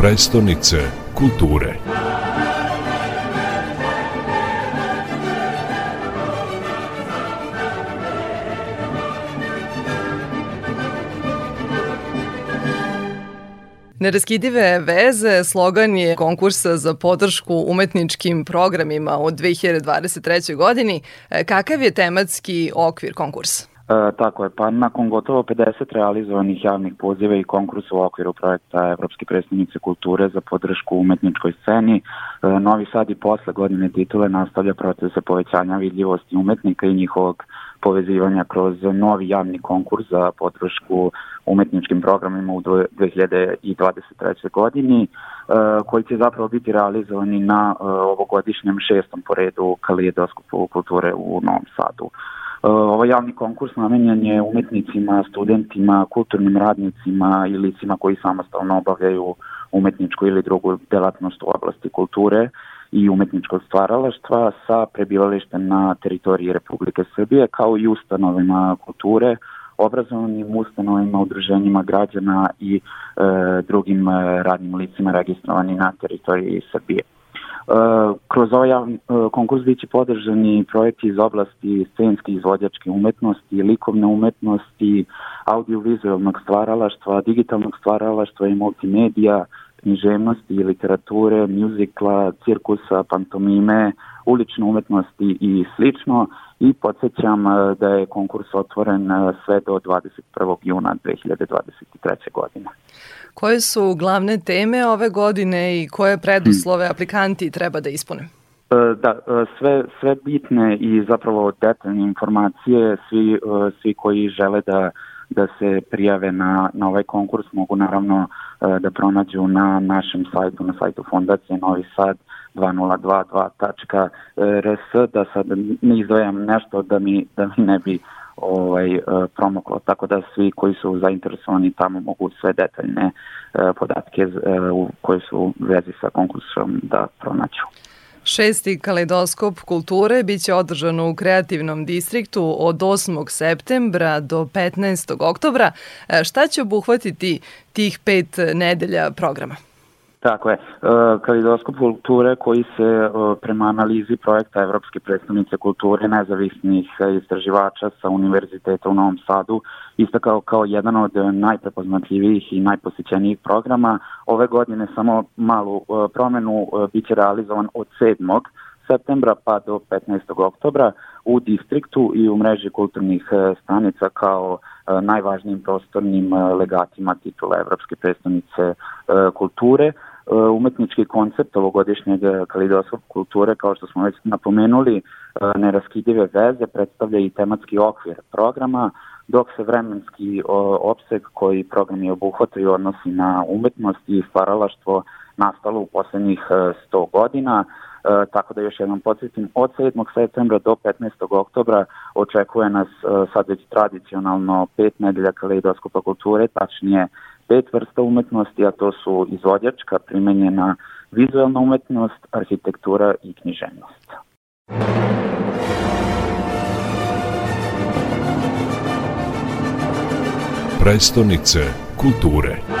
prestonice kulture. Neraskidive veze slogan je konkursa za podršku umetničkim programima u 2023. godini. E, kakav je tematski okvir konkursa? E, tako je, pa nakon gotovo 50 realizovanih javnih poziva i konkursa u okviru projekta Evropske predstavnice kulture za podršku umetničkoj sceni, e, Novi Sad i posle godine titule nastavlja procese povećanja vidljivosti umetnika i njihovog povezivanja kroz novi javni konkurs za podršku umetničkim programima u 2023. godini, e, koji će zapravo biti realizovani na e, ovogodišnjem šestom poredu kalijedoskopu kulture u Novom Sadu. E, ovaj javni konkurs namenjen je umetnicima, studentima, kulturnim radnicima i licima koji samostalno obavljaju umetničku ili drugu delatnost u oblasti kulture i umetničkog stvaralaštva sa prebivalištem na teritoriji Republike Srbije kao i ustanovima kulture, obrazovanim ustanovima, udruženjima građana i e, drugim e, radnim licima registrovani na teritoriji Srbije. Kroz ovaj javni e, konkurs biće podržani projekti iz oblasti scenske izvođačke umetnosti, likovne umetnosti, audiovizualnog stvaralaštva, digitalnog stvaralaštva i multimedija, književnosti i literature, mjuzikla, cirkusa, pantomime, ulične umetnosti i slično i podsjećam e, da je konkurs otvoren sve do 21. juna 2023. godine. Koje su glavne teme ove godine i koje preduslove hmm. aplikanti treba da ispune? E, da, sve, sve bitne i zapravo detaljne informacije, svi, svi koji žele da da se prijave na, na ovaj konkurs mogu naravno da pronađu na našem sajtu, na sajtu Fondacije Novi Sad 2022.rs da sad ne izdvojam nešto da mi, da mi ne bi ovaj, e, promoklo, tako da svi koji su zainteresovani tamo mogu sve detaljne e, podatke e, koje su u vezi sa konkursom da pronaću. Šesti kaleidoskop kulture biće održan u kreativnom distriktu od 8. septembra do 15. oktobra. Šta će obuhvatiti tih pet nedelja programa? Tako je. E, kalidoskop kulture koji se e, prema analizi projekta Evropske predstavnice kulture nezavisnih istraživača sa Univerziteta u Novom Sadu istakao kao jedan od najprepoznatljivijih i najposjećenijih programa. Ove godine samo malu e, promenu biće realizovan od 7 septembra pa do 15. oktobra u distriktu i u mreži kulturnih stanica kao najvažnijim prostornim legatima titula Evropske predstavnice kulture. E, umetnički koncept ovogodišnjeg kalidoskop kulture, kao što smo već napomenuli, e, neraskidive veze predstavlja i tematski okvir programa, dok se vremenski opseg koji programi obuhvataju odnosi na umetnost i stvaralaštvo nastalo u poslednjih 100 e, godina, E, tako da još jednom podsjetim, od 7. septembra do 15. oktobra očekuje nas e, sad već tradicionalno pet nedelja kaleidoskopa kulture, tačnije pet vrsta umetnosti, a to su izvodjačka, primenjena vizualna umetnost, arhitektura i književnost. Prestonice kulture